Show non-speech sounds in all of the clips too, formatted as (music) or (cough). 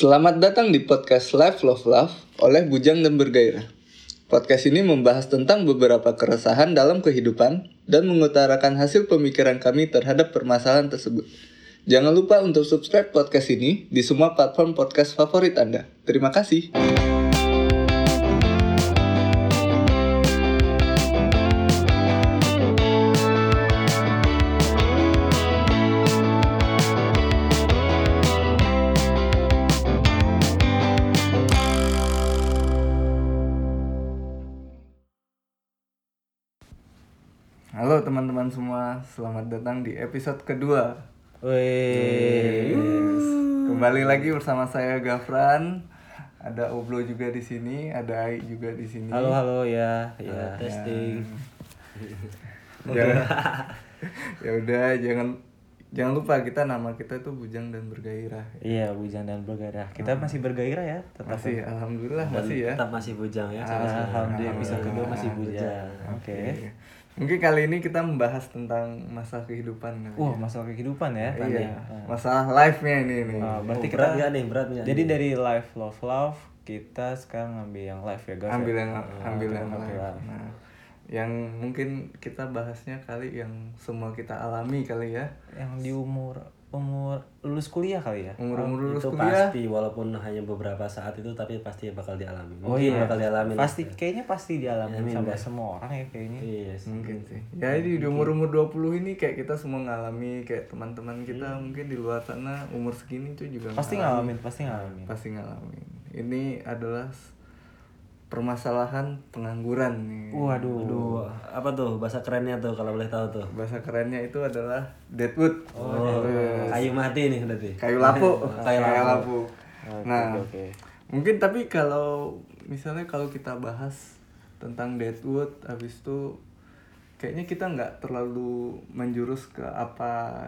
Selamat datang di podcast Life Love Love oleh Bujang dan Bergairah. Podcast ini membahas tentang beberapa keresahan dalam kehidupan dan mengutarakan hasil pemikiran kami terhadap permasalahan tersebut. Jangan lupa untuk subscribe podcast ini di semua platform podcast favorit Anda. Terima kasih. Teman-teman semua, selamat datang di episode kedua. Wih. Kembali lagi bersama saya Gafran. Ada Oblo juga di sini, ada Ai juga di sini. Halo halo ya, ya. testing Jangan, (laughs) ya udah jangan jangan lupa kita nama kita tuh Bujang dan Bergairah. Iya, bujang dan bergairah. Kita masih bergairah ya, tetap. Masih alhamdulillah dan masih ya. tetap masih bujang ya Ah, Alhamdulillah episode kedua masih bujang. Oke. Oke. Mungkin kali ini kita membahas tentang masalah kehidupan Wah, ya. masalah kehidupan ya. Iya, masalah life-nya ini nih. Ah, berarti Oh, berat kita nih berat Jadi nih? dari live love love kita sekarang ngambil yang live ya, guys. ambil ya? yang ambil yang ambil life. live. Nah, yang mungkin kita bahasnya kali yang semua kita alami kali ya. Yang di umur umur lulus kuliah kali ya. Umur-umur lulus itu kuliah. pasti walaupun hanya beberapa saat itu tapi pasti bakal dialami Oh Mungkin iya, bakal dialami pasti kayaknya pasti dialami Amin, sama dah. semua orang ya kayaknya. iya sih. mungkin sih ya di umur-umur 20 ini kayak kita semua ngalami kayak teman-teman kita mungkin di luar sana umur segini tuh juga Pasti ngalamin, pasti ngalamin. pasti ngalamin ini adalah permasalahan pengangguran nih. Waduh. Aduh, apa tuh? Bahasa kerennya tuh kalau boleh tahu tuh. Bahasa kerennya itu adalah deadwood. Oh kayu mati nih berarti. Kayu lapuk (laughs) Kayu lapuk Oke, nah oke, oke. mungkin tapi kalau misalnya kalau kita bahas tentang deadwood habis itu kayaknya kita nggak terlalu menjurus ke apa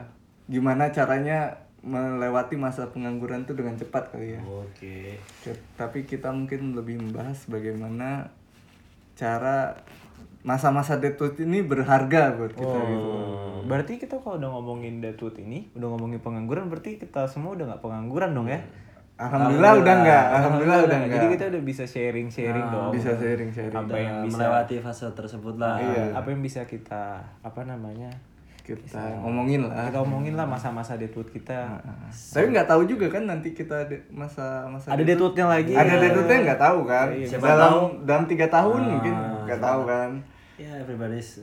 gimana caranya melewati masa pengangguran itu dengan cepat kali ya oke Ke- tapi kita mungkin lebih membahas bagaimana cara masa-masa deadwood ini berharga buat kita gitu Oh, berarti kita kalau udah ngomongin deadwood ini, udah ngomongin pengangguran, berarti kita semua udah nggak pengangguran dong ya? alhamdulillah udah nggak alhamdulillah udah Jadi nggak kita udah bisa sharing-sharing dong. bisa sharing sharing Apa yang bisa melewati fase tersebut lah Iya. apa yang bisa kita apa namanya? Kita ngomongin lah Kita omongin lah masa-masa deadwood kita. Tapi nggak tahu juga kan nanti kita masa masa Ada deadwoodnya lagi. ada deadwoodnya nggak tahu kan. Siapa dalam tahu. dalam tiga tahun mungkin nggak tahu kan. ya everybody's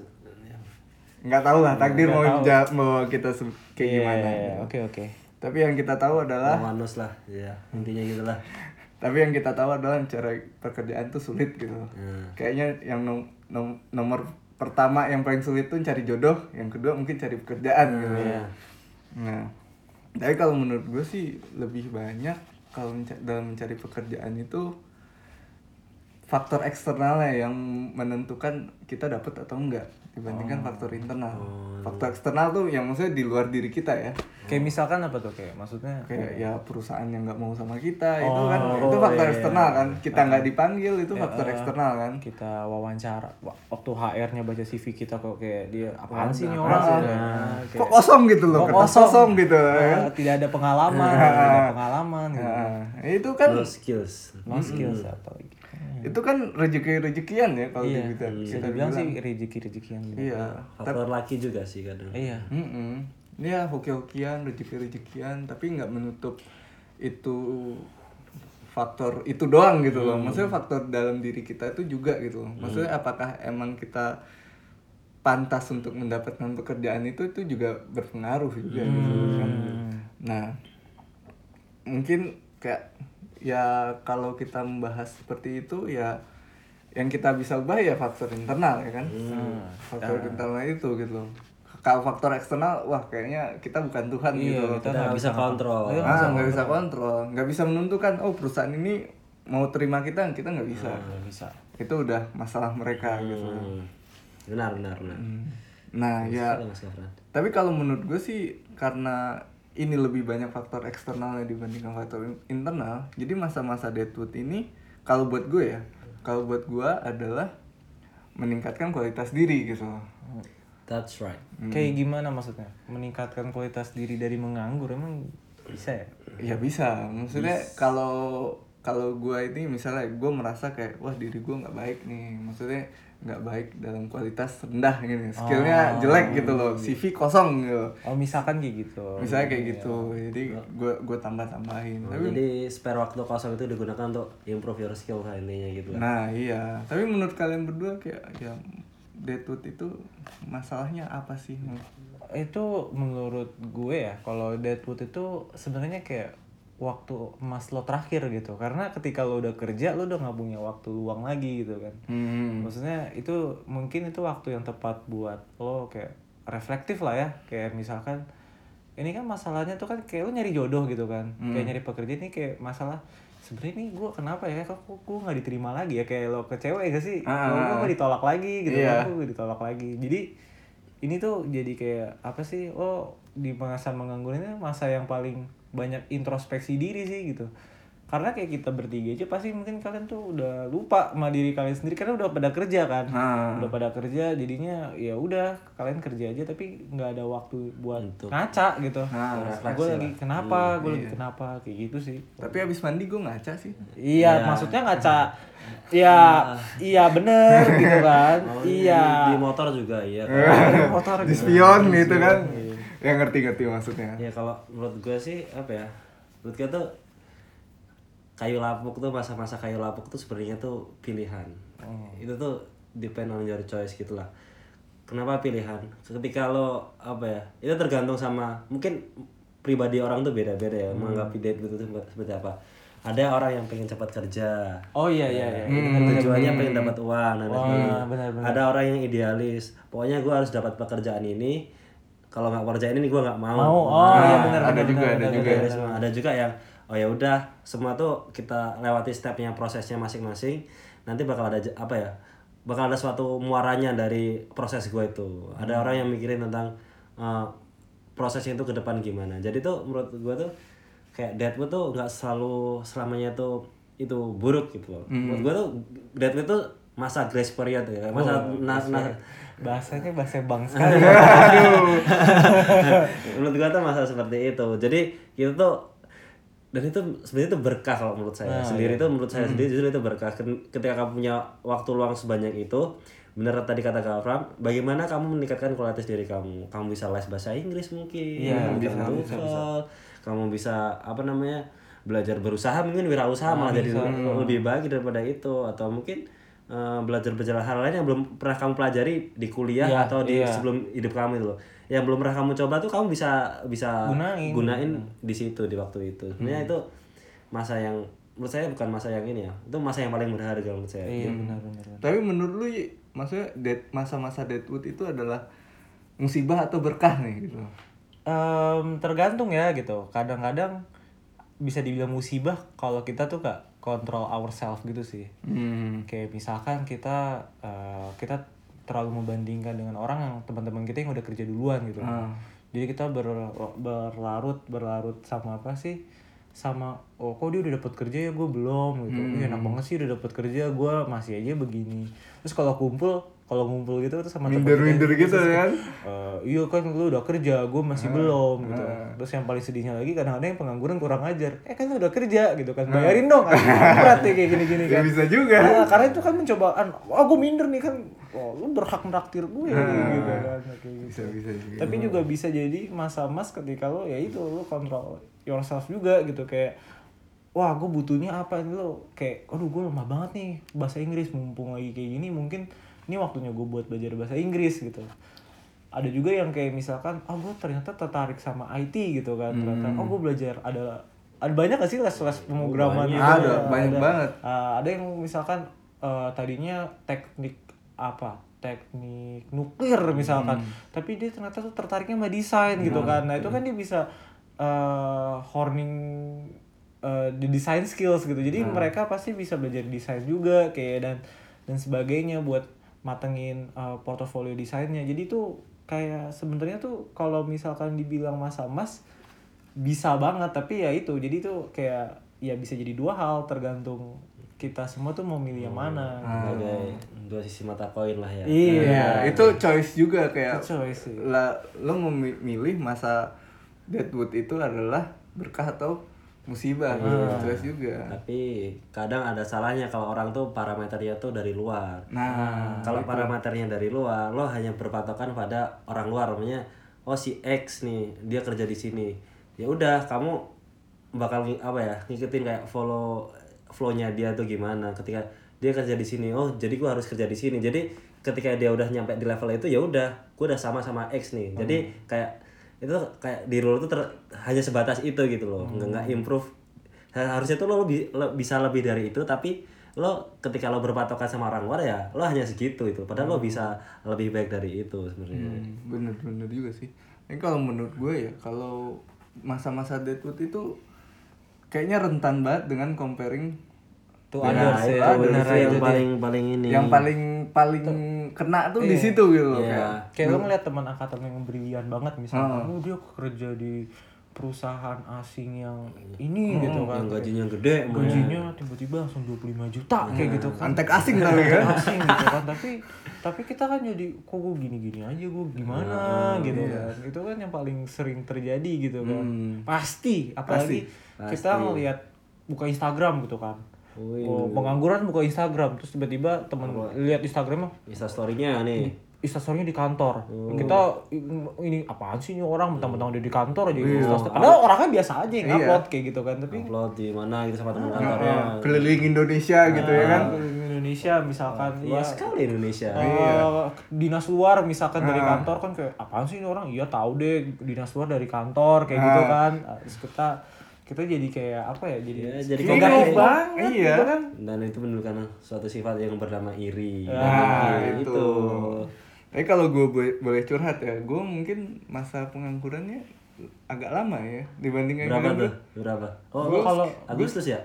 Nggak tahu lah takdir mau ja- mau kita kayak Iya, gimana. iya, gitu. iya. Oke, oke. Tapi yang kita tahu adalah Mawanus lah ya intinya gitu lah (laughs) tapi yang kita tahu adalah cara pekerjaan tuh sulit gitu. Hmm. Kayaknya yang nom- nom- nomor pertama yang paling sulit tuh cari jodoh, yang kedua mungkin cari pekerjaan gitu. Iya. Nah, tapi kalau menurut gue sih lebih banyak kalau menca- dalam mencari pekerjaan itu faktor eksternalnya yang menentukan kita dapat atau enggak dibandingkan faktor internal. Faktor eksternal tuh yang maksudnya di luar diri kita ya. Kayak misalkan apa tuh kayak maksudnya? Kayak ya perusahaan yang nggak mau sama kita itu kan itu faktor eksternal kan. Kita nggak dipanggil itu faktor eksternal kan. kita wawancara waktu HR-nya baca CV kita kok kayak dia apaan sih nih orang Nah, kayak- Kok kosong gitu loh, Kok kertas kosong gitu kan. Ah, tidak ada pengalaman, tidak ada (laughs) pengalaman gitu. Nah, itu kan no skills No skills apa lagi. Itu kan rezeki-rezekian ya kalau Iya, kita bisa kita bilang. sih rezeki-rezekian gitu. Iya. faktor laki juga sih kadang Iya. Mm-mm. Ya hoki-hokian, rezeki-rezekian, tapi nggak menutup itu faktor itu doang gitu loh. Maksudnya faktor dalam diri kita itu juga gitu loh. Maksudnya apakah emang kita pantas untuk mendapatkan pekerjaan itu itu juga berpengaruh juga gitu kan. Nah, mungkin kayak ya kalau kita membahas seperti itu ya yang kita bisa ubah ya faktor internal ya kan? Faktor internal itu gitu kalau faktor eksternal wah kayaknya kita bukan Tuhan gitu loh. kita nggak bisa kontrol. Ah nggak bisa kontrol. nggak bisa menentukan oh perusahaan ini mau terima kita kita nggak bisa. Nggak bisa. itu udah masalah mereka gitu Hmm. benar benar benar. Nah ya Mas Gafran. tapi kalau menurut gue sih karena ini lebih banyak faktor eksternalnya dibandingkan faktor in- internal. Jadi masa-masa deadwood ini kalau buat gue ya kalau buat gue adalah meningkatkan kualitas diri gitu that's right. Kayak gimana maksudnya? Meningkatkan kualitas diri dari menganggur emang bisa ya? Ya bisa, maksudnya kalau kalau gue ini misalnya gue merasa kayak wah diri gue nggak baik nih, maksudnya nggak baik dalam kualitas rendah gini, skillnya jelek gitu loh, CV kosong gitu, oh misalkan kayak gitu. Misalnya kayak gitu, jadi gue gue tambah tambahin, tapi Jadi spare waktu kosong itu digunakan untuk improve your skill lah intinya gitu. Lah. nah iya, tapi menurut kalian berdua kayak ya Deadwood itu masalahnya apa sih? itu menurut gue ya kalau Deadwood itu sebenarnya kayak waktu emas lo terakhir gitu. Karena ketika lo udah kerja lo udah nggak punya waktu luang lagi gitu kan. Hmm. maksudnya itu mungkin itu waktu yang tepat buat lo kayak reflektif lah ya. Kayak misalkan ini kan masalahnya tuh kan kayak lo nyari jodoh gitu kan. Kayak nyari pekerjaan ini kayak masalah sebenarnya nih gue kenapa ya? Kok gue nggak diterima lagi ya? Kayak lo ke cewek gak sih? Ah, Kok gue ah, nggak ditolak lagi gitu Iya. kan? Gue ditolak lagi? Jadi ini tuh jadi kayak apa sih? Oh di masa menganggur ini masa yang paling banyak introspeksi diri sih gitu. Karena kayak kita bertiga aja pasti mungkin kalian tuh udah lupa sama diri kalian sendiri karena udah pada kerja kan. Nah. udah pada kerja jadinya ya udah kalian kerja aja tapi nggak ada waktu buat ngaca gitu. Nah, gue lagi kenapa gue lagi kenapa kayak gitu sih. Tapi abis mandi gue ngaca sih. iya maksudnya ngaca. (laughs) Iya iya bener gitu kan. (laughs) Oh, iya Di, di motor juga iya. Kalau- (laughs) motor Di spion gitu kan. Ya ngerti-ngerti maksudnya. ya kalau menurut gue sih apa ya? Menurut gue tuh kayu lapuk tuh masa-masa kayu lapuk tuh sebenarnya tuh pilihan. Itu tuh depend on your choice gitu lah. Kenapa pilihan? Ketika lo apa ya? Itu tergantung sama mungkin pribadi orang tuh beda-beda ya menganggap date gitu tuh seperti apa. Ada orang yang pengen cepat kerja, oh iya iya iya tujuannya pengen dapat uang dan Wah, sebagainya. benar-benar. ada orang yang idealis pokoknya gue harus dapat pekerjaan ini kalau nggak pekerjaan ini gue nggak mau. Mau. Oh iya benar ada benar, juga, benar, ada benar, juga. benar. Idealisme. ada juga yang oh ya udah semua tuh kita lewati stepnya prosesnya masing-masing. Nanti bakal ada apa ya bakal ada suatu muaranya dari proses gue itu. Ada orang yang mikirin tentang uh, prosesnya itu ke depan gimana. Jadi tuh menurut gue tuh kayak Deadwood tuh nggak selalu selamanya tuh itu buruk gitu loh. Menurut gue tuh Deadwood tuh masa grace period ya masa na- na- bahasanya bahasa bang sekali. (laughs) (laughs) Menurut gua tuh masa seperti itu. Jadi itu tuh dan itu sebenarnya itu berkah kalau menurut saya. Sendiri itu menurut saya sendiri justru itu berkah. Ketika kamu punya waktu luang sebanyak itu bener tadi kata Kak Afram bagaimana kamu meningkatkan kualitas diri kamu? Kamu bisa les bahasa Inggris mungkin Iya, kamu bisa, bisa, kamu bisa apa namanya belajar berusaha mungkin wirausaha malah jadi lebih baik daripada itu. Atau mungkin eh, belajar belajar hal lain yang belum pernah kamu pelajari di kuliah Iya, atau di iya. sebelum hidup kamu itu loh yang belum pernah kamu coba tuh kamu bisa bisa Gunain. gunain di situ di waktu itu sebenarnya itu masa yang menurut saya bukan masa yang ini ya itu masa yang paling berharga menurut saya iya benar benar benar. Tapi menurut lu maksudnya dead, masa-masa Deadwood itu adalah musibah atau berkah nih gitu. Em, tergantung ya gitu kadang-kadang bisa dibilang musibah kalau kita tuh gak control ourselves gitu sih. Hmm. kayak misalkan kita eh, kita terlalu membandingkan dengan orang yang teman-teman kita yang udah kerja duluan gitu. Ah. jadi kita ber- berlarut berlarut sama apa sih? Sama oh kok dia udah dapat kerja ya? Gue belum gitu. Ih, enak banget sih udah dapat kerja. Gue masih aja begini. Terus kalau kumpul kalau ngumpul gitu terus sama Minder-minder gitu kan. Eh, iya kan lu udah kerja, gue masih belum gitu. Terus yang paling sedihnya lagi kadang-kadang yang pengangguran kurang ajar. Eh kan lu udah kerja gitu kan, bayarin dong. Kan. Berat ya kayak gini-gini Ya kan. bisa juga. Nah, karena itu kan mencobaan. Wah gue minder nih kan. Oh, lu berhak meraktir gue gitu kan. Kayak gitu. Bisa bisa juga. Tapi juga bisa jadi masa emas ketika lo ya itu lo kontrol yourself juga gitu kayak wah gue butuhnya apa ini lo kayak aduh gue lemah banget nih bahasa Inggris mumpung lagi kayak gini mungkin ini waktunya gue buat belajar bahasa Inggris gitu. Ada juga yang kayak misalkan oh gue ternyata tertarik sama IT gitu kan ternyata. Oh gue belajar ada ada banyak gak sih les-les pemrograman gitu? Ada, banyak banget. Uh, ada yang misalkan uh, tadinya teknik apa teknik nuklir misalkan tapi dia ternyata tuh tertariknya sama desain gitu kan. Nah itu kan dia bisa uh, horning uh, di design skills gitu. Jadi mereka pasti bisa belajar desain juga kayak dan dan sebagainya buat matengin uh, portofolio desainnya. Jadi tuh kayak sebenarnya tuh kalau misalkan dibilang masa emas bisa banget. Tapi ya itu jadi tuh kayak ya bisa jadi dua hal. Tergantung kita semua tuh mau milih yang mana. Sebagai dua sisi mata koin lah ya. Iya. Iya, itu choice juga kayak Itu choice sih. lah lo memilih masa Deadwood itu adalah berkah atau musibah Iya. stres juga. Tapi kadang ada salahnya kalau orang tuh parameternya tuh dari luar. Nah kalau parameternya dari luar lo hanya berpatokan pada orang luar. Namanya oh si X nih dia kerja di sini. Ya udah kamu bakal apa ya ngikutin kayak follow flownya dia tuh gimana. Ketika dia kerja di sini oh jadi gua harus kerja di sini. Jadi ketika dia udah nyampe di level itu ya udah gua udah sama sama X nih. Jadi kayak itu kayak di role itu ter- hanya sebatas itu gitu loh. Nggak nggak improve. Harusnya tuh lo lebih le- bisa lebih dari itu tapi lo ketika lo berpatokan sama orang luar ya lo hanya segitu itu. Padahal lo bisa lebih baik dari itu sebenarnya. Hmm, bener bener juga sih. Ini kalau menurut gue ya kalau masa-masa Deadwood itu kayaknya rentan banget dengan comparing Tuh others ya, itu bener yang itu dia. paling paling ini. yang paling paling kena tuh di situ gitu loh Iya. kayak. Kayak lo ngeliat teman angkatan yang brilian banget misalnya, oh dia kerja di perusahaan asing yang ini gitu kan. yang gajinya gede. Gajinya tiba-tiba langsung 25 juta kayak gitu kan. antek asing kali kan. asing gitu kan. Tapi tapi kita kan jadi kok gue gini-gini aja gue gimana? Gitu kan. Itu kan yang paling sering terjadi gitu kan. Pasti apalagi kita ngelihat buka Instagram gitu kan Wih. oh, pengangguran buka Instagram terus tiba-tiba temen lihat Instagramnya Insta story-nya nih. Instastorynya di kantor. Kita ini apaan sih ini orang? Mentang-mentang udah di kantor aja Instastory padahal orangnya biasa aja yang upload kayak gitu kan tapi upload di mana gitu sama teman kantornya. keliling Indonesia gitu ya kan? Indonesia misalkan ya luas sekali Indonesia. Eh, dinas luar misalkan dari kantor kan kayak apaan sih ini orang? Iya tahu deh dinas luar dari kantor kayak gitu kan. Ah, terus kita kita jadi kayak apa ya jadi Ya, jadi negatif kayak- banget Iya. gitu kan. Dan itu menunjukkan suatu sifat yang bernama iri. Nah Gitu. itu tapi kalau gue boleh, boleh curhat ya gue mungkin masa penganggurannya agak lama ya dibanding yang berapa tuh? Berapa? Oh Gua kalau- Agustus ya?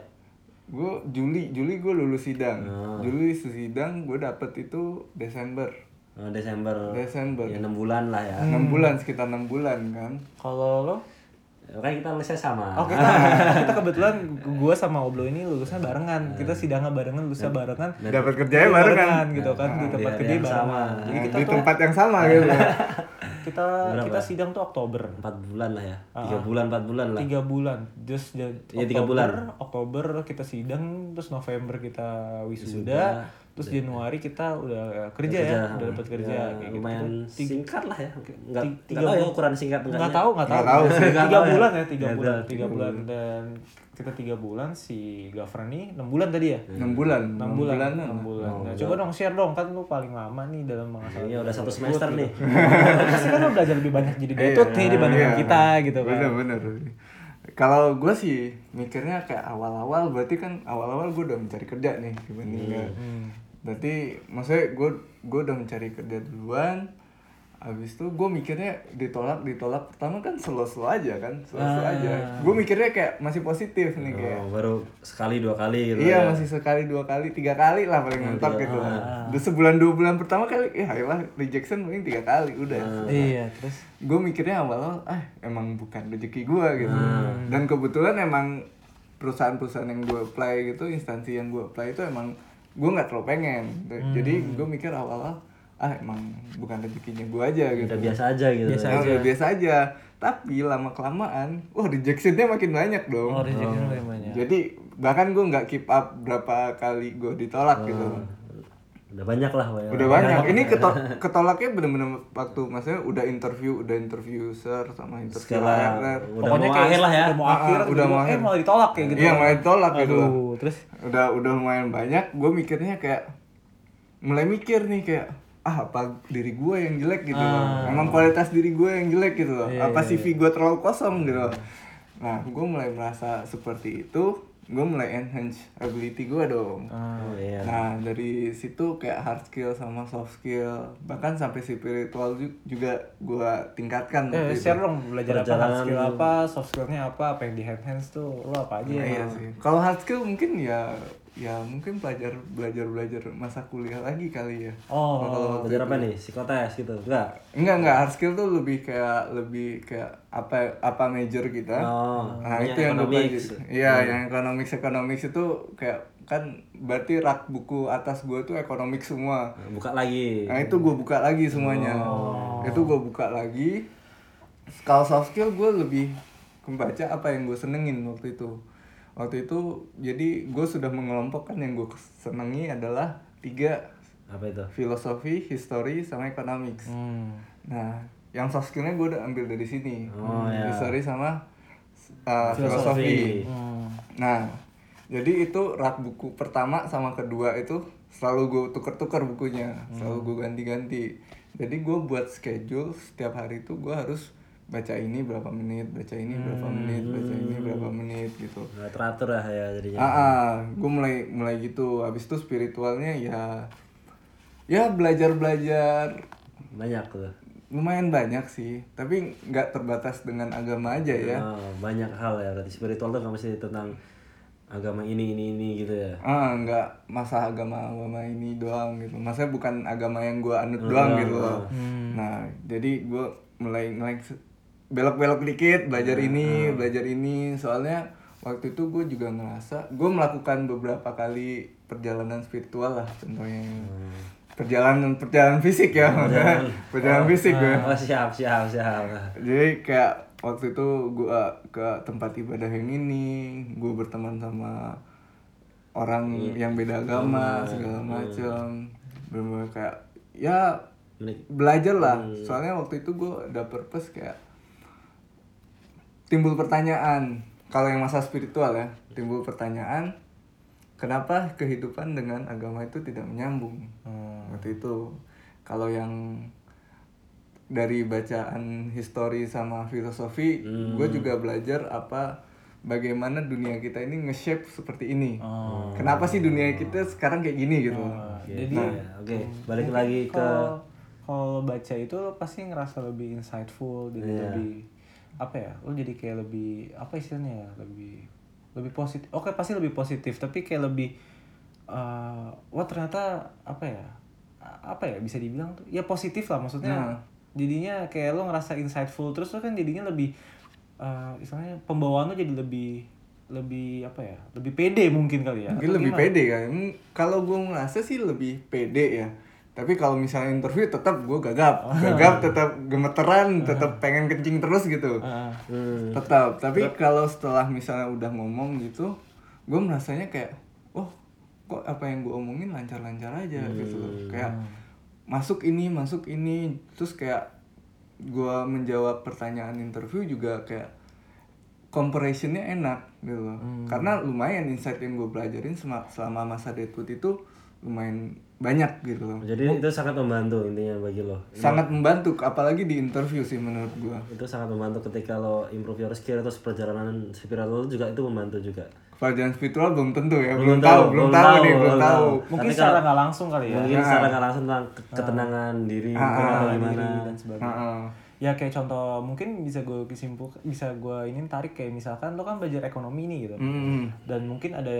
gue Juli Juli gue lulus sidang. Ah. Juli sidang gue dapet itu Desember. Oh, Desember. Desember. Ya enam bulan lah ya. Enam bulan sekitar enam bulan kan. Kalau lo kan kita lulusnya sama. Oh kita, (laughs) kita kebetulan gue sama Oblo ini lulusnya barengan. Kita sidangnya barengan lulusnya barengan. dapat kerjanya bareng kan gitu kan di tempat kerja barengan. sama. jadi kita di tuh tempat yang sama gitu. (laughs) Kita kita sidang tuh Oktober. Empat bulan lah ya? Tiga bulan empat bulan lah. tiga bulan. Just Iya, tiga bulan. Oktober kita sidang terus November kita wisuda terus Januari kita udah kerja, ya udah dapat kerja Ya, kayak gitu. lumayan singkat lah ya nggak Ti- nggak tiga tahu ya ukuran singkat nggak enggaknya tahu nggak tahu, Nggak tahu. sih. tiga ya. bulan ya tiga Nggak bulan tiga bulan. Dan kita tiga bulan si Gaffer nih enam bulan tadi ya? Enam bulan. Enam bulan. enam bulan. Nah, coba dong share dong kan lu paling lama nih dalam masa Kayaknya udah satu semester nih. (laughs) Pasti kan lu belajar lebih banyak jadi detut nih dibandingkan Iya. kita gitu kan. Bener bener. Kalau gue sih mikirnya kayak awal-awal berarti kan awal-awal gue udah mencari kerja nih dibanding nggak. Berarti maksudnya gue gue udah mencari kerja duluan Habis itu gue mikirnya ditolak ditolak pertama kan slow slow aja kan slow slow aja gue mikirnya kayak masih positif nih kayak oh, baru sekali dua kali gitu Iya ya. masih sekali dua kali tiga kali lah paling mentok gitu. Udah sebulan dua bulan pertama kali ya ayolah rejection paling tiga kali udah. iya terus Gue mikirnya awal ah emang bukan rezeki gue gitu. Dan kebetulan emang perusahaan-perusahaan yang gue apply gitu instansi yang gue apply itu emang gue nggak terlalu pengen. Jadi gue mikir awal-awal ah emang bukan rezekinya gue aja gitu. udah biasa aja gitu Biasa Nah, udah biasa aja. Tapi lama kelamaan, wah rejectionnya makin banyak dong. oh lebih banyak Jadi bahkan gue nggak keep up berapa kali gue ditolak gitu. Udah banyak lah ya. Udah banyak. Ini keto- (laughs) ketolaknya bener-bener waktu maksudnya udah interview, udah interview user sama interview HRR. udah mau akhir lah ya udah mau akhir Ah, udah mau eh akhir. malah ditolak kayak gitu Iya, malah ditolak gitu. Aduh, terus Udah udah lumayan banyak. Gue mikirnya kayak mulai mikir nih kayak ah apa diri gue yang jelek gitu loh. Emang kualitas diri gue yang jelek gitu loh. apa CV gue terlalu kosong gitu loh. Nah, gue mulai merasa seperti itu. Gue mulai enhance ability gue dong. oh iya. Nah dari situ kayak hard skill sama soft skill. Bahkan sampai spiritual ju- juga gua tingkatkan eh, share dong belajar apa hard skill apa soft skillnya apa apa yang di hands tuh lo apa aja Nah, ya iya sih. Kalau hard skill mungkin ya ya mungkin belajar belajar belajar masa kuliah lagi kali ya. oh Kalau belajar apa nih psikotes gitu enggak enggak enggak hard skill tuh lebih kayak lebih kayak apa apa major kita. oh Nah yang itu yang gue economics. pelajari. Iya yang economics economics itu kayak kan berarti rak buku atas gue tuh economics semua. buka lagi Nah itu gue buka lagi semuanya. Itu gue buka lagi. Kalau soft skill gue lebih membaca apa yang gue senengin waktu itu waktu itu jadi gue sudah mengelompokkan yang gue senengi adalah tiga apa itu filosofi, history, sama economics. Hmm. Nah, yang soft skillnya gue udah ambil dari sini, Oh, ya. history sama uh, Filosofi. filosofi. Hmm. Nah, jadi itu rak buku pertama sama kedua itu selalu gue tuker-tuker bukunya, selalu gue ganti-ganti. Jadi gue buat schedule setiap hari itu gue harus baca ini berapa menit, baca ini berapa menit, baca ini berapa menit gitu. nggak teratur lah ya jadinya Ah, ah gue mulai mulai gitu. Habis itu spiritualnya ya ya belajar belajar banyak tuh lumayan banyak sih. Tapi nggak terbatas dengan agama aja ya. Oh, banyak hal ya berarti spiritual tuh nggak mesti tentang agama ini ini ini gitu ya Ah nggak masa agama agama ini doang gitu. Masa bukan agama yang gue anut doang gitu loh. Nah jadi gue mulai mulai belok-belok dikit belajar ini belajar ini. Soalnya waktu itu gue juga ngerasa gue melakukan beberapa kali perjalanan spiritual lah contohnya. Perjalanan perjalanan fisik ya perjalanan, fisik gue oh siap siap siap. Jadi kayak waktu itu gue ke tempat ibadah yang ini gue berteman sama orang yang beda agama segala macam. Bener kayak ya belajar lah soalnya waktu itu gue ada purpose kayak timbul pertanyaan. Kalau yang masa spiritual ya timbul pertanyaan kenapa kehidupan dengan agama itu tidak menyambung? Waktu itu kalau yang dari bacaan histori sama filosofi gue juga belajar apa bagaimana dunia kita ini nge-shape seperti ini. Kenapa sih dunia kita sekarang kayak gini gitu? Jadi Iya, oke balik lagi ke kalau baca itu lo pasti ngerasa lebih insightful jadi Iya. lebih apa ya lo jadi kayak lebih apa istilahnya ya lebih lebih positif oke pasti lebih positif tapi kayak lebih eh wah ternyata apa ya apa ya bisa dibilang tuh ya positif lah maksudnya Nah. jadinya kayak lo ngerasa insightful terus lo kan jadinya lebih eh istilahnya pembawaan lo jadi lebih lebih apa ya lebih pede mungkin kali ya mungkin Atau lebih gimana? pede kan kalau gue ngerasa sih lebih pede ya tapi kalau misalnya interview tetap gue gagap. (laughs) Gagap tetap gemeteran (laughs) tetap pengen kencing terus gitu. (laughs) Ah. hmm, tetap. Tapi kalau setelah misalnya udah ngomong gitu gue merasanya kayak oh kok apa yang gue omongin lancar-lancar aja gitu. Loh kayak masuk ini masuk ini. Terus kayak gue menjawab pertanyaan interview juga kayak comparationnya enak gitu. Loh karena lumayan insight yang gue pelajarin selama masa Deadwood itu lumayan banyak gitu loh jadi itu sangat membantu intinya bagi lo sangat membantu apalagi di interview sih menurut gue itu sangat membantu ketika lo improve your skill terus perjalanan spiritual lo juga itu membantu juga Pelajaran spiritual belum tentu ya, Belum belum, tahu, tahu, belum tahu tahu, nih, belum belum tahu. tahu. mungkin Tapi secara nggak langsung kali ya mungkin secara nggak langsung tentang ke- ketenangan diri Ah, mungkin atau diri gimana dan sebagainya. Heeh. Ya kayak contoh mungkin bisa gue kesimpul bisa gue ini tarik kayak misalkan lo kan belajar ekonomi nih gitu. Mm. Dan mungkin ada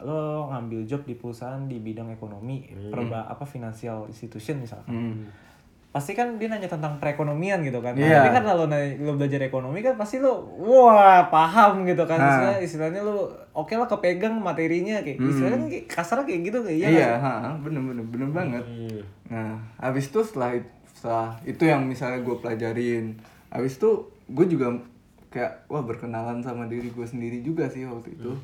lo ngambil job di perusahaan di bidang ekonomi, perba apa financial institution misalkan. Mm. Pasti kan dia nanya tentang perekonomian gitu kan. Nah, Iya. Tapi kan kalau nanya- lo belajar ekonomi kan pasti lo wah paham gitu kan. Nah. Istilahnya, istilahnya lo oke lah kepegang materinya kayak istilahnya kan kayak kasarnya kayak gitu kayak iya Iya, sih? ha, bener bener bener banget. Hmm. Nah, habis itu setelah it- setelah itu yang misalnya gue pelajarin, habis itu gue juga kayak wah berkenalan sama diri gue sendiri juga sih waktu itu.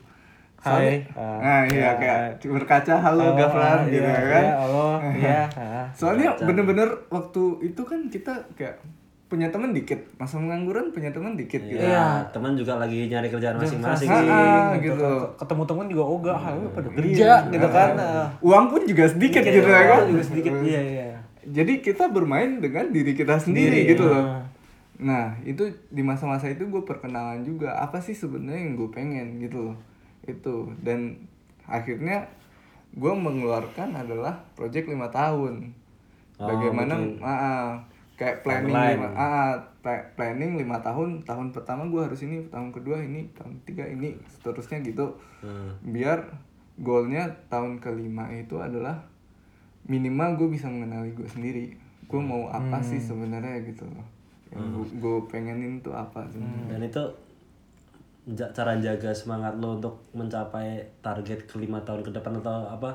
Hai. Soalnya- Ah, nah iya ya. kayak berkaca halo Gafran gitu iya, kan. Iya, halo, iya. (laughs) ah. Soalnya bener-bener waktu itu kan kita kayak punya teman dikit, masa pengangguran punya teman dikit gitu. Iya, teman juga lagi nyari kerjaan masing-masing gitu. gitu. Ketemu temen juga oh gak, hal pada Iya. kerja gitu kan. Uang pun juga sedikit Dikit, gitu ya kan. juga sedikit. Iya, iya. Jadi kita bermain dengan diri kita sendiri Sendiri, gitu loh. ah. Nah itu di masa-masa itu gue perkenalan juga apa sih sebenarnya yang gue pengen gitu loh itu dan akhirnya gue mengeluarkan adalah project lima tahun. Oh, Bagaimana ah, kayak planning lima, ah, pla- planning lima tahun tahun pertama gue harus ini tahun kedua ini tahun ketiga ini seterusnya gitu Hmm. biar goalnya tahun kelima itu adalah minimal gue bisa mengenali gue sendiri. Gue mau apa sih sebenarnya gitu loh. Yang gue pengenin tuh apa sebenarnya Dan itu cara jaga semangat lo untuk mencapai target ke lima tahun ke depan atau apa?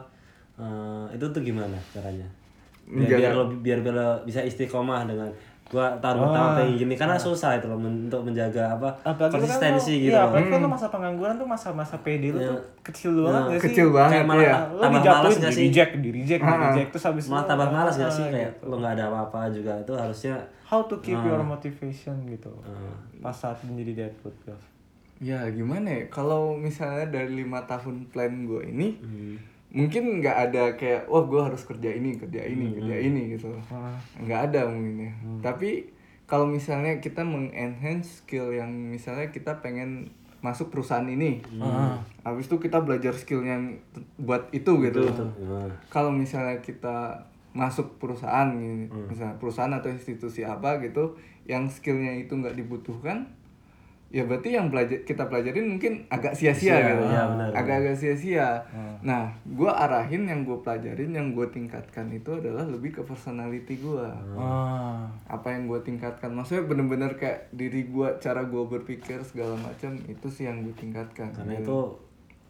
eh, itu tuh gimana caranya? Biar, biar lo biar, biar lo bisa istiqomah dengan gue taruh pertama pengen gini karena susah itu loh men- untuk menjaga apa apalagi lu konsistensi kan gitu iya, loh. apalagi kan lu masa pengangguran tuh masa-masa PD lu tuh kecil banget gak sih? Kecil banget Kayak malah ya. lu tambah malas gak di sih? reject di reject di reject terus habis malah tambah malas gak ah, sih kayak gitu. lo nggak ada apa-apa juga itu harusnya how to keep your motivation gitu. Ah. pas saat menjadi Deadwood Ya gimana ya, kalau misalnya dari lima tahun plan gue ini, Hmm. Mungkin nggak ada kayak, wah gue harus kerja ini, kerja ini, kerja ini gitu. Ah. Nggak ada mungkin ya. Tapi kalau misalnya kita mengenhance skill yang misalnya kita pengen masuk perusahaan ini, habis itu kita belajar skill yang buat itu gitu. Nah, Kalau misalnya kita masuk perusahaan, gini, misalnya perusahaan atau institusi apa gitu, yang skillnya itu nggak dibutuhkan, ya berarti yang belajar kita pelajarin mungkin agak sia-sia Sia, gitu, benar, agak-agak sia-sia. Nah, gue arahin yang gue pelajarin, yang gue tingkatkan itu adalah lebih ke personality gue. ah Apa yang gue tingkatkan, maksudnya bener-bener kayak diri gue, cara gue berpikir segala macam itu sih yang gue tingkatkan. karena itu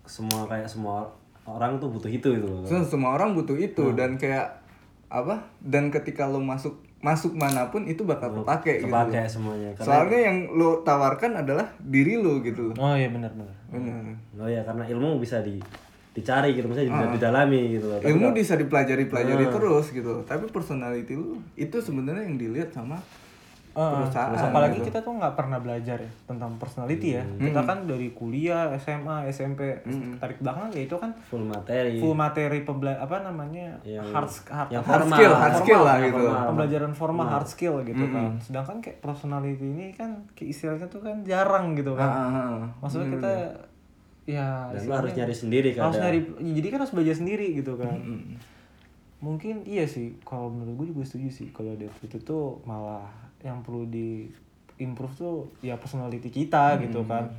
semua kayak semua orang tuh butuh itu gitu So, semua orang butuh itu dan kayak apa? Dan ketika lo masuk masuk mana pun itu bakal kepake gitu. kepake semuanya karena Soalnya yang lo tawarkan adalah diri lo gitu oh iya benar benar Benar. oh ya karena ilmu bisa di dicari gitu maksudnya bisa didalami gitu loh Tapi Ilmu bisa dipelajari-pelajari terus gitu. Tapi personality lu itu sebenarnya yang dilihat sama Ah, perusahaan. apalagi gitu. kita tuh nggak pernah belajar ya tentang personality ya kita kan dari kuliah SMA SMP tarik belakang ya itu kan full materi full materi pembela apa namanya Yang- hard hard, yang hard formal. skill, hard skill lah gitu. formal. pembelajaran formal hard skill gitu kan sedangkan kayak personality ini kan kayak istilahnya tuh kan jarang gitu kan Ah, ah, ah. maksudnya kita ya dan lo harus nyari sendiri kan harus nyari ya, jadi kan harus belajar sendiri gitu kan mungkin iya sih kalau menurut gue juga setuju sih kalau itu tuh malah yang perlu di improve tuh ya personality kita gitu kan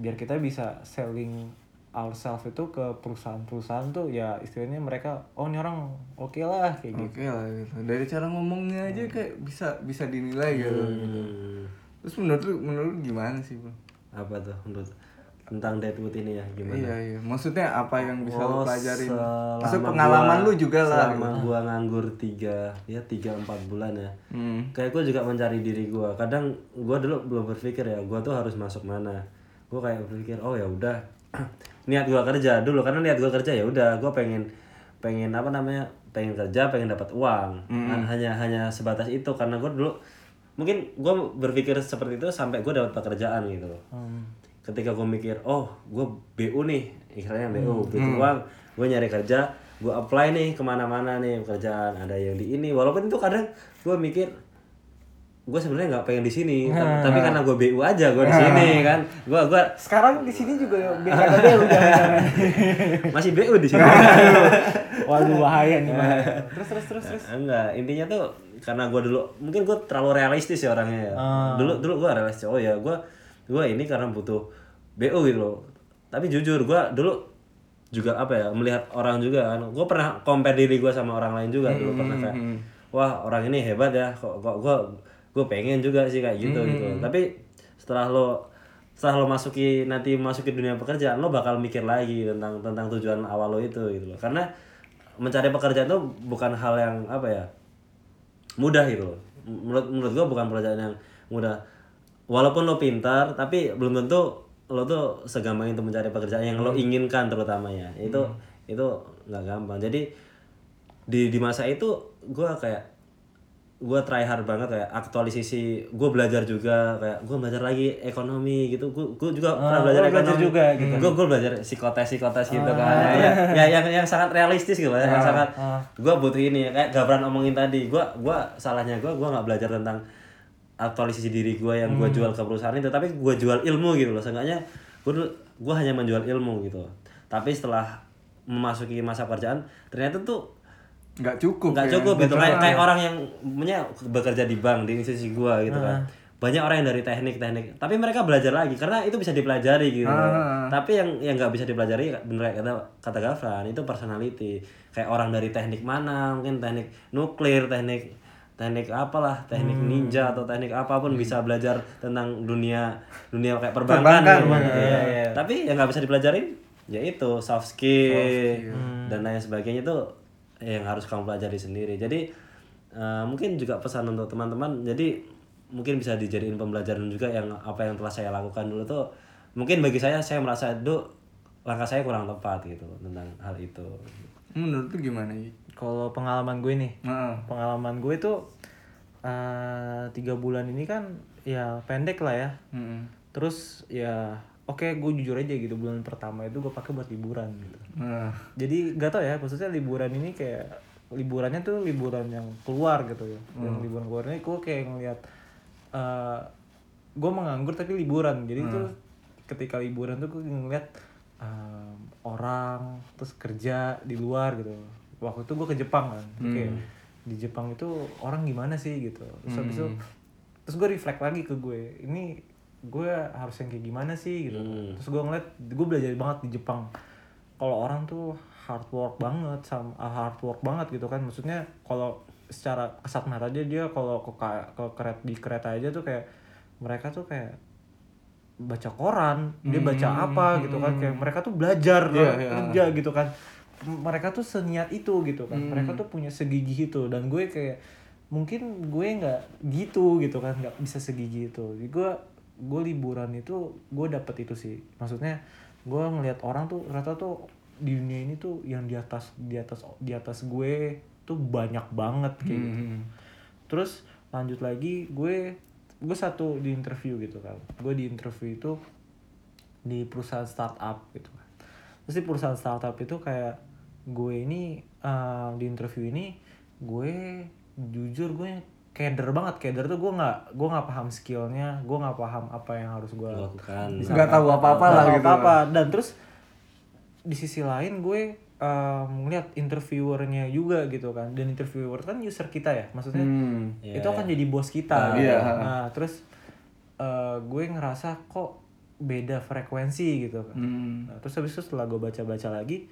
biar kita bisa selling ourselves itu ke perusahaan-perusahaan tuh ya istilahnya mereka oh ini orang oke lah kayak gitu Oke lah gitu. Dari cara ngomongnya aja kayak bisa bisa dinilai gitu. Hmm. Terus menurut lu menurut lu gimana sih, Bang? apa tuh menurut tentang Deadwood ini ya gimana Iya, iya. Maksudnya apa yang bisa lu Oh, pelajarin? selama Maksud pengalaman gua- lu juga lah. selama gitu. gua nganggur tiga ya tiga empat bulan ya Hmm. kayak gue juga mencari diri gua kadang gua dulu belum berpikir ya gua tuh harus masuk mana gua kayak berpikir oh ya udah (clears throat) niat gua kerja dulu karena niat gua kerja ya udah gua pengen pengen apa namanya pengen kerja pengen dapat uang Nah, hanya hanya sebatas itu karena gua dulu mungkin gua berpikir seperti itu sampai gua dapat pekerjaan gitu loh ketika gue mikir oh gue BU nih istilahnya BU butuh uang gue nyari kerja gue apply nih ke mana-mana nih pekerjaan ada yang di ini. Walaupun itu kadang gue mikir gue sebenarnya nggak pengen di sini Ta- tapi karena gue BU aja gue di sini kan. Gue gua sekarang di sini juga deh (laughs) jangan masih BU di sini. (laughs) Waduh bahaya nih (laughs) terus terus terus terus. Enggak intinya tuh karena gue dulu mungkin gue terlalu realistis ya orangnya ya. Dulu dulu gue realistis. Oh ya gue gue ini karena butuh BU gitu loh. Tapi jujur gue dulu juga apa ya melihat orang juga kan. Gue pernah compare diri gue sama orang lain juga dulu pernah kayak wah orang ini hebat ya kok kok gue gue pengen juga sih kayak gitu gitu. Tapi setelah lo setelah lo masuki nanti masuki dunia pekerjaan lo bakal mikir lagi tentang tentang tujuan awal lo itu gitu loh. Karena mencari pekerjaan itu bukan hal yang apa ya mudah gitu loh. menurut menurut gua bukan pekerjaan yang mudah walaupun lo pintar tapi belum tentu lo tuh segampang itu mencari pekerjaan yang lo inginkan terutamanya itu itu nggak gampang. Jadi di di masa itu gua kayak gue try hard banget kayak aktualisasi gue belajar juga kayak gue belajar lagi ekonomi gitu. Gue gue juga pernah belajar lo belajar ekonomi. juga gitu. gue gue belajar psikotes psikotes gitu kan. Ya, ya yang yang sangat realistis gitu ya yang sangat gue butuh ini kayak Gabran omongin tadi. Gue gue salahnya gue gue nggak belajar tentang aktualisasi diri gue yang gue jual ke perusahaan itu tapi gue jual ilmu gitu loh. Seenggaknya gue gue hanya menjual ilmu gitu tapi setelah memasuki masa pekerjaan ternyata tuh nggak cukup nggak ya. cukup gitu. Kayak kayak orang yang punya bekerja di bank di institusi gua gitu kan. Banyak orang yang dari teknik teknik tapi mereka belajar lagi karena itu bisa dipelajari gitu tapi yang yang nggak bisa dipelajari bener kayak kata kata Gafran itu personality. Kayak orang dari teknik mana mungkin teknik nuklir teknik teknik apalah teknik ninja atau teknik apa pun bisa belajar tentang dunia dunia kayak perbankan, Perbankan, gitu. iya, Iya. iya. tapi yang nggak bisa dipelajarin ya itu soft skill dan lain sebagainya itu yang harus kamu pelajari sendiri. Jadi Eh, mungkin juga pesan untuk teman-teman jadi mungkin bisa dijadiin pembelajaran juga yang apa yang telah saya lakukan dulu tuh mungkin bagi saya saya merasa itu langkah saya kurang tepat gitu tentang hal itu menurut lu gimana Kalau pengalaman gue nih, Heeh. pengalaman gue tuh eh, tiga bulan ini kan ya pendek lah ya. Mm-mm. Terus ya oke gue jujur aja gitu bulan pertama itu gue pakai buat liburan gitu. Nah, Jadi gak tau ya maksudnya liburan ini kayak liburannya tuh liburan yang keluar gitu ya. Yang liburan keluar ini gue kayak ngeliat eh gue menganggur tapi liburan. Jadi tuh ketika liburan tuh gue ngeliat em, orang terus kerja di luar gitu. Waktu itu gue ke Jepang kan. Kayak di Jepang itu orang gimana sih gitu. Terus habis itu terus gue reflect lagi ke gue. Ini gue harus yang kayak gimana sih gitu. Terus gue ngeliat gue belajar banget di Jepang kalau orang tuh hard work banget sama ah, hard work banget gitu kan maksudnya kalau secara kesat mata aja dia kalau ke ke kereta di kereta aja tuh kayak mereka tuh kayak baca koran dia baca apa gitu kan kayak mereka tuh belajar Hmm. Iya, iya. kerja gitu kan mereka tuh seniat itu gitu kan Hmm. mereka tuh punya segigih itu dan gue kayak mungkin gue nggak gitu gitu kan nggak bisa segigih itu Jadi gue gue liburan itu gue dapet itu sih maksudnya gue ngelihat orang tuh ternyata tuh di dunia ini tuh yang di atas di atas di atas gue tuh banyak banget kayak gitu Hmm. terus lanjut lagi gue gue satu di interview gitu kan gue di interview itu di perusahaan startup gitu kan terus di perusahaan startup itu kayak gue ini eh, di interview ini gue jujur gue keder banget keder tuh gue nggak gue nggak paham skillnya gue nggak paham apa yang harus gue lakukan Nggak tahu apa-apa nggak lah tahu gitu. apa-apa. dan terus di sisi lain gue um, ngeliat interviewernya juga gitu kan dan interviewer kan user kita ya maksudnya Hmm. itu akan jadi bos kita Ah, gitu. iya. nah terus uh, gue ngerasa kok beda frekuensi gitu kan Hmm. Nah, terus habis itu setelah gue baca-baca lagi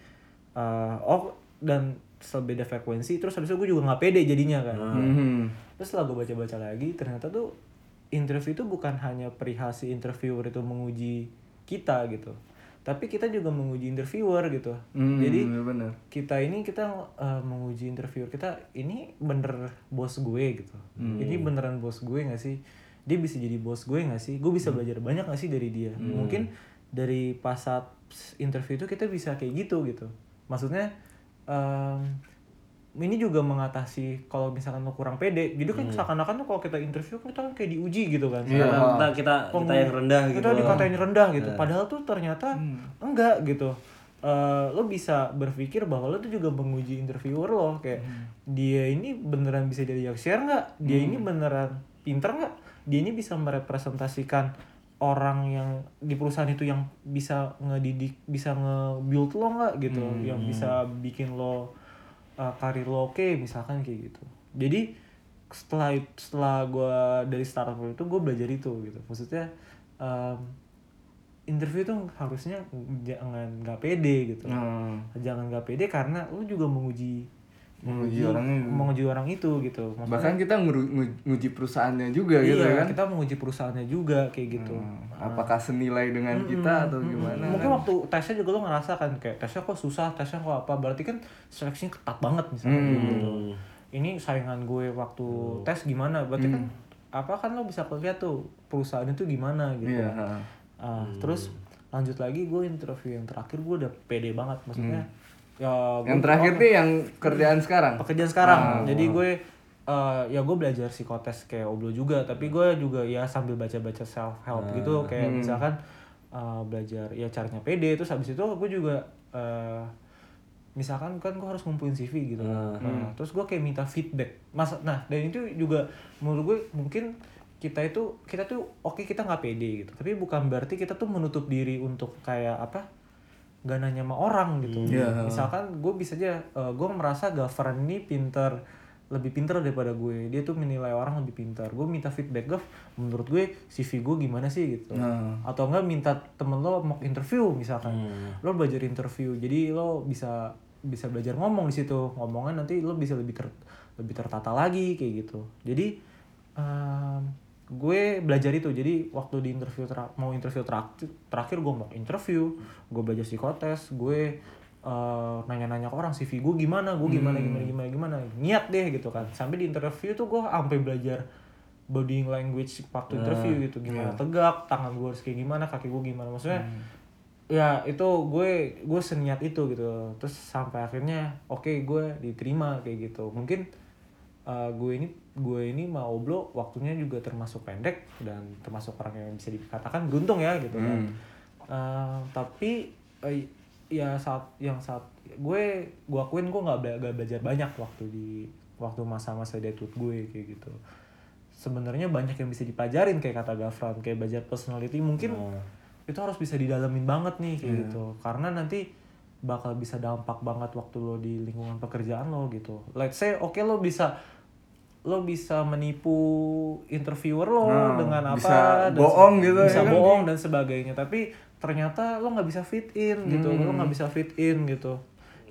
uh, oh dan setelah beda frekuensi terus habis itu gue juga nggak pede jadinya kan Hmm. Terus setelah gue baca-baca lagi, ternyata tuh interview itu bukan hanya perihal si interviewer itu menguji kita gitu. Tapi kita juga menguji interviewer gitu. Hmm, Jadi bener-bener. kita ini kita uh, menguji interviewer kita ini bener bos gue gitu. Ini beneran bos gue gak sih? Dia bisa jadi bos gue gak sih? Gue bisa belajar banyak gak sih dari dia? Mungkin dari pas saat interview itu kita bisa kayak gitu gitu. Maksudnya em, ini juga mengatasi kalau misalkan lo kurang pede. Jadi kan seakan-akan tuh kalau kita interview kita kan kayak diuji gitu kan. Iya. Karena kita kita kita yang rendah gitu Kita dikatain rendah gitu. Padahal tuh ternyata enggak gitu. Eh, lo bisa berpikir bahwa lo tuh juga menguji interviewer lo kayak dia ini beneran bisa jadi share nggak? Dia ini beneran pinter nggak? Dia ini bisa merepresentasikan orang yang di perusahaan itu yang bisa ngedidik, bisa nge-build lo nggak gitu, yang bisa bikin lo uh, karir lo oke misalkan kayak gitu. Jadi setelah setelah gue dari startup itu gue belajar itu gitu. Maksudnya um, interview tuh harusnya jangan nggak pede gitu. Hmm. Jangan nggak pede karena lu juga menguji Menguji orangnya. menguji orang itu gitu. Maksudnya, Bahkan kita nguru- ngu- nguji perusahaannya juga iya, gitu kan. kita menguji perusahaannya juga kayak gitu. Hmm. Apakah senilai dengan kita atau gimana? Mungkin kan? waktu tesnya juga lo ngerasa kan kayak tesnya kok susah, tesnya kok apa. Berarti kan seleksinya ketat banget misalnya kayak gitu. Ini saingan gue waktu tes gimana? Berarti kan apa kan lo bisa lihat tuh perusahaan itu gimana gitu. Iya. ha. Ah, terus lanjut lagi gue interview yang terakhir gue udah pede banget maksudnya. Ya Yang terakhir nih yang kerjaan sekarang. pekerjaan sekarang. Jadi gue eh, ya gue belajar psikotes kayak Oblo juga, tapi gue juga ya sambil baca-baca self help gitu kayak misalkan eh, belajar ya caranya pede terus habis itu gue juga eh, misalkan kan gue harus ngumpulin CV gitu. Nah, terus gue kayak minta feedback. Mas nah, dan itu juga menurut gue mungkin kita itu kita tuh oke kita nggak pede gitu. Tapi bukan berarti kita tuh menutup diri untuk kayak apa? Gak nanya sama orang gitu. Iya. Misalkan gue bisa aja, gue merasa Gavran ini pinter, lebih pinter daripada gue. Dia tuh menilai orang lebih pintar. Gue minta feedback, Gav, menurut gue CV gue gimana sih gitu. Nah. Atau enggak minta temen lo mau interview misalkan. Lo belajar interview, jadi lo bisa bisa belajar ngomong di situ. Ngomongnya nanti lo bisa lebih ter, lebih tertata lagi kayak gitu. Jadi em, gue belajar itu. Jadi waktu di interview tera- mau interview terakhir terakhir gue mau interview gue belajar psikotes gue eh, nanya-nanya ke orang CV gue gimana gue gimana gimana gimana gimana niat deh gitu kan. Sampai di interview tuh gue sampai belajar body language waktu interview gitu. Gimana tegak tangan gue harus kayak gimana kaki gue gimana. Maksudnya ya itu gue gue seniat itu gitu. Terus sampai akhirnya oke gue diterima kayak gitu. Mungkin uh, gue ini gue ini mau oblo waktunya juga termasuk pendek dan termasuk orang yang bisa dikatakan beruntung ya gitu kan. Uh, tapi uh, ya saat yang saat gue gue akuin gue nggak bela- nggak belajar banyak waktu di waktu masa-masa deadwood gue kayak gitu. Sebenarnya banyak yang bisa dipelajarin kayak kata Gafran kayak belajar personality. Mungkin itu harus bisa didalamin banget nih kayak gitu. Karena nanti bakal bisa dampak banget waktu lo di lingkungan pekerjaan lo gitu. Let's say oke lo bisa lo bisa menipu interviewer lo Nah, dengan apa bisa dan bohong gitu, bisa ya kan? bohong dan sebagainya tapi ternyata lo nggak bisa fit in gitu lo Hmm. nggak bisa fit in gitu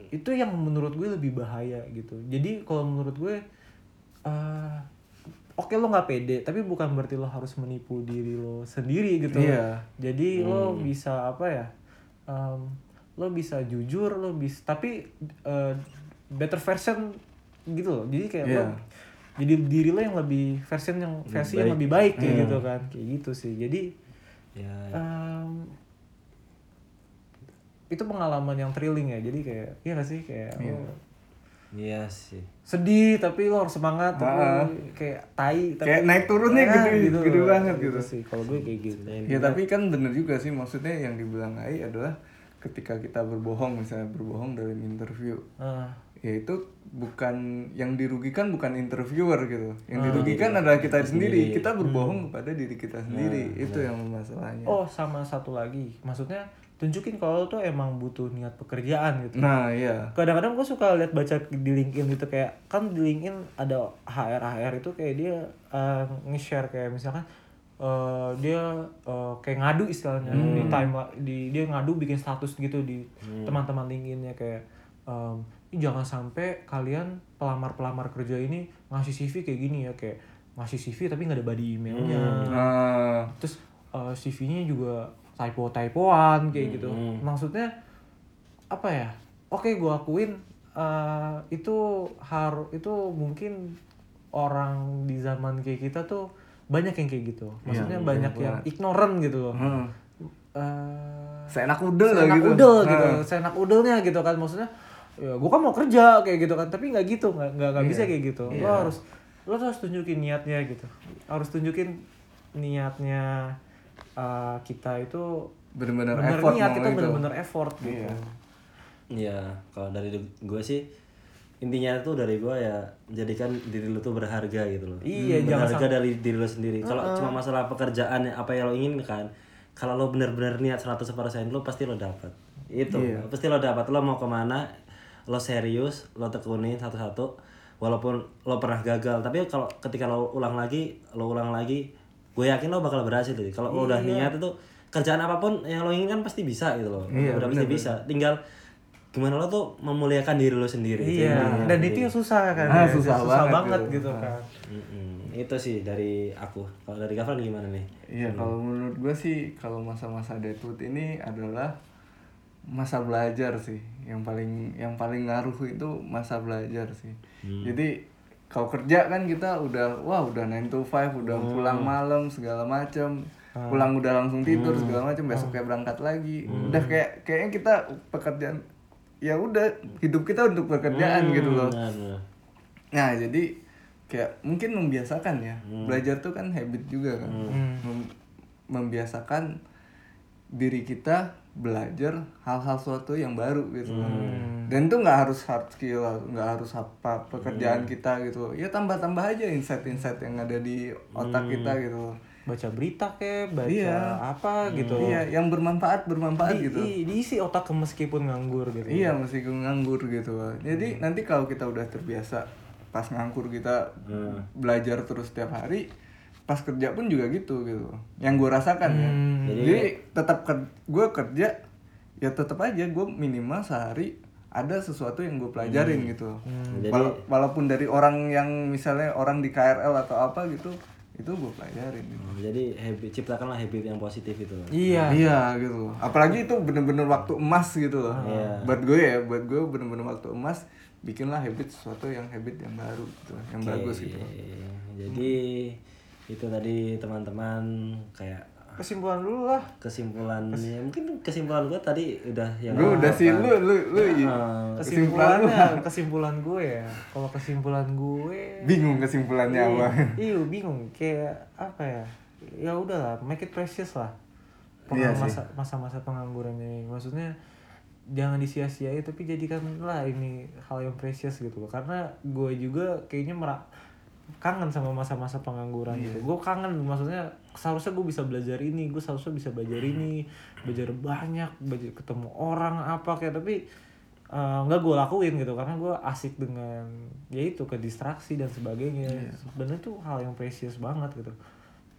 itu yang menurut gue lebih bahaya gitu jadi kalau menurut gue eh, oke lo nggak pede tapi bukan berarti lo harus menipu diri lo sendiri gitu Iya. jadi lo bisa apa ya em, lo bisa jujur lo bisa tapi eh, better version gitu loh jadi kayak lo Iya. Jadi diri lo yang lebih version yang versi yang lebih baik kayak Hmm. gitu kan kayak gitu sih jadi ya em, itu pengalaman yang thrilling ya jadi kayak iya gak sih kayak lo iya sih sedih tapi lo harus semangat tapi Ah. kayak tai tapi Kayak naik turunnya Ah, gede- gede loh. banget gitu. sih kalau gue kayak gitu Ya tapi kan bener juga sih maksudnya yang dibilang Ai adalah ketika kita berbohong misalnya berbohong dalam interview Ah. Ya itu bukan yang dirugikan bukan interviewer gitu. Yang Ah. dirugikan adalah kita sendiri. kita berbohong kepada diri kita sendiri. Nah, itu yang masalahnya. Oh sama satu lagi. Maksudnya tunjukin kalau tuh emang butuh niat pekerjaan gitu. Nah iya. Kadang-kadang gue suka lihat baca di LinkedIn gitu kayak kan di LinkedIn ada HR HR itu kayak dia uh, nge-share kayak misalkan uh, dia uh, kayak ngadu istilahnya di time di dia ngadu bikin status gitu di teman-teman LinkedIn-nya kayak um, "Ih, jangan sampai kalian pelamar-pelamar kerja ini ngasih CV kayak gini ya kayak ngasih CV tapi nggak ada body emailnya. Nah terus uh, CV-nya juga typo-typoan kayak gitu. Maksudnya apa ya? Oke gue akuin uh, itu har itu mungkin orang di zaman kayak kita tuh banyak yang kayak gitu. Maksudnya banyak yang ignorant gitu loh. Hmm. Eh, seenak udel lah seenak gitu. udel gitu Nah. seenak udelnya gitu kan. Maksudnya ya gue kan mau kerja kayak gitu kan tapi nggak gitu nggak nggak nggak bisa kayak gitu lo harus lo harus tunjukin niatnya gitu harus tunjukin niatnya uh, kita itu bener-bener bener effort niat itu. bener-bener effort gitu Iya. Iya, kalau dari gue sih intinya tuh dari gue ya jadikan diri lu tuh berharga gitu loh. Iya, jangan berharga dari diri lu sendiri. Kalau cuma masalah pekerjaan apa yang lo inginkan, kalau lo benar-benar niat 100% lo pasti lo dapat. Itu, pasti lo dapat. Lo mau ke mana, lo serius, lo tekunin satu-satu. Walaupun lo pernah gagal, tapi kalau ketika lo ulang lagi, lo ulang lagi, gue yakin lo bakal berhasil. Jadi kalau lo udah niat itu kerjaan apa pun yang lo inginkan pasti bisa gitu loh. udah pasti bisa. Tinggal gimana lo tuh memuliakan diri lo sendiri iya dan itu yang susah kan Ah, ya. susah banget banget gitu. gitu kan Mm-mm. itu sih dari aku kalau dari Gavlan gimana nih Iya, kalau menurut gue sih kalau masa-masa deadwood ini adalah masa belajar sih. Yang paling yang paling ngaruh itu masa belajar sih. Jadi kalau kerja kan kita udah wah udah 9 to 5, udah pulang malam segala macam. Pulang udah langsung tidur segala macam, besok kayak berangkat lagi. Udah kayak kayaknya kita pekerjaan ya udah hidup kita untuk pekerjaan gitu loh. Nah, jadi kayak mungkin membiasakan ya. Belajar tuh kan habit juga kan. Mem- membiasakan diri kita belajar hal-hal suatu yang baru gitu. Dan itu nggak harus hard skill, nggak harus apa pekerjaan kita gitu. Ya tambah-tambah aja insight-insight yang ada di otak kita gitu. baca berita kek baca Iya. apa gitu Iya, yang bermanfaat bermanfaat Di- gitu. di- diisi otak meskipun nganggur gitu Iya masih nganggur gitu Jadi nanti kalau kita udah terbiasa pas nganggur kita belajar terus setiap hari pas kerja pun juga gitu gitu yang gue rasakan ya jadi, tetap gue kerja ya tetap aja gue minimal sehari ada sesuatu yang gue pelajarin gitu Jadi- Wala- walaupun dari orang yang misalnya orang di KRL atau apa gitu itu gue pelajarin gitu. Oh, jadi habit ciptakanlah habit yang positif itu Iya. Iya gitu. Apalagi itu bener-bener waktu emas gitu loh. Iya. Buat gue ya, buat gue bener-bener waktu emas bikinlah habit sesuatu yang habit yang baru gitu, yang bagus gitu. Jadi itu tadi teman-teman kayak Kesimpulan dulu lah. kesimpulannya mungkin kesimpulan gue tadi udah yang Gue udah sih lu lu lu Ah, kesimpulan lu Kesimpulannya, kesimpulan gue ya. Kalau kesimpulan gue bingung kesimpulannya apa. Iya bingung kayak apa ya? Ya udahlah, make it precious lah. Iya Pengang- masa masa-masa pengangguran ini. Maksudnya jangan disia-siai tapi jadikanlah ini hal yang precious gitu loh. Karena gue juga kayaknya merak kangen sama masa-masa pengangguran Iya. gitu. Gue kangen maksudnya seharusnya gue bisa belajar ini, gue seharusnya bisa belajar ini, belajar banyak, belajar ketemu orang apa kayak tapi eh, nggak gue lakuin gitu karena gue asik dengan ya itu ke distraksi dan sebagainya Iya. sebenarnya tuh hal yang precious banget gitu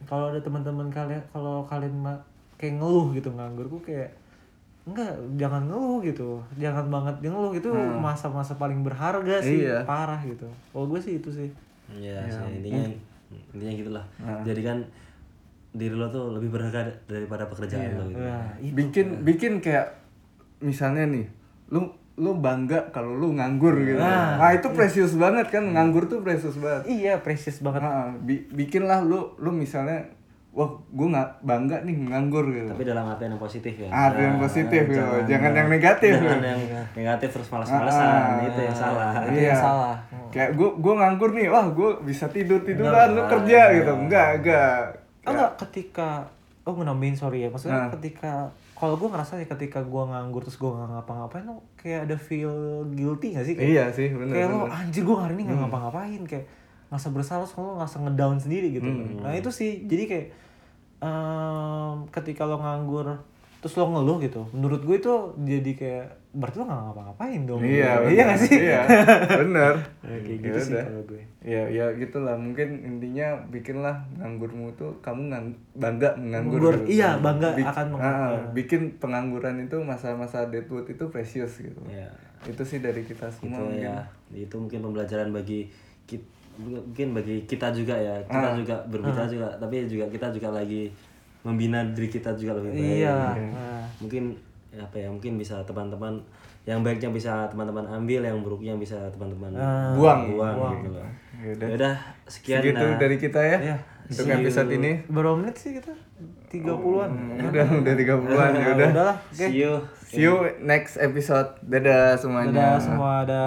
kalau ada teman-teman kalian kalau kalian kayak ngeluh gitu nganggur gue kayak enggak jangan ngeluh gitu jangan banget ngeluh itu masa-masa paling berharga sih Hmm. Iya. parah gitu kalau gue sih itu sih ya, sih, intinya intinya gitulah. Jadi kan diri lo tuh lebih berharga daripada pekerjaan lo gitu. Itu bikin bikin kayak misalnya nih, lu lu bangga kalau lu nganggur gitu. Nah, itu precious banget kan, nganggur tuh precious banget. iya precious banget. Nah, bi- bikinlah lu lu misalnya wah gue nggak bangga nih nganggur gitu tapi dalam artian yang positif ya Ah, yang positif gitu. Jangan yang negatif. jangan yang negatif terus malas-malasan itu yang salah itu yang salah kayak gue gue nganggur nih wah gue bisa tidur tiduran lu kerja gitu enggak enggak Oh enggak, ketika oh gue nambahin sorry ya, maksudnya Nah. ketika kalau gue ngerasa ya ketika gue nganggur terus gue nggak ngapa-ngapain tuh kayak ada feel guilty gak sih? Kayak, iya sih bener kayak lo bener. Hmm. anjir gue hari ini nggak ngapa-ngapain kayak ngerasa bersalah terus lo ngerasa ngedown sendiri gitu. Hmm. Nah itu sih jadi kayak em, ketika lo nganggur terus lo ngeluh gitu, menurut gue itu jadi kayak berarti lo nggak ngapa-ngapain dong. iya iya gak sih? iya bener (laughs) Ya, kayak Ya gitu sih udah. kalau gue. ya ya gitulah mungkin intinya bikinlah nganggurmu tuh kamu ngang, bangga menganggur Nganggur, gitu. iya, bangga akan meng- ah, bikin pengangguran itu masa-masa deadwood itu precious gitu ya itu sih dari kita itu semua mungkin. ya itu mungkin pembelajaran bagi kita mungkin bagi kita juga ya kita Ah. juga berbicara juga tapi juga kita juga lagi membina diri kita juga lebih baik Iya. Mungkin ya apa ya mungkin bisa teman-teman yang baiknya bisa teman-teman ambil yang buruknya bisa teman-teman Buang. buang, gitu loh Yaudah. Yaudah, sekian segitu nah. dari kita ya Iya. untuk episode ini Berapa menit sih kita? 30-an. udah udah 30-an ya udah Udahlah, oke. see you see you next episode dadah semuanya Dadah semua, ada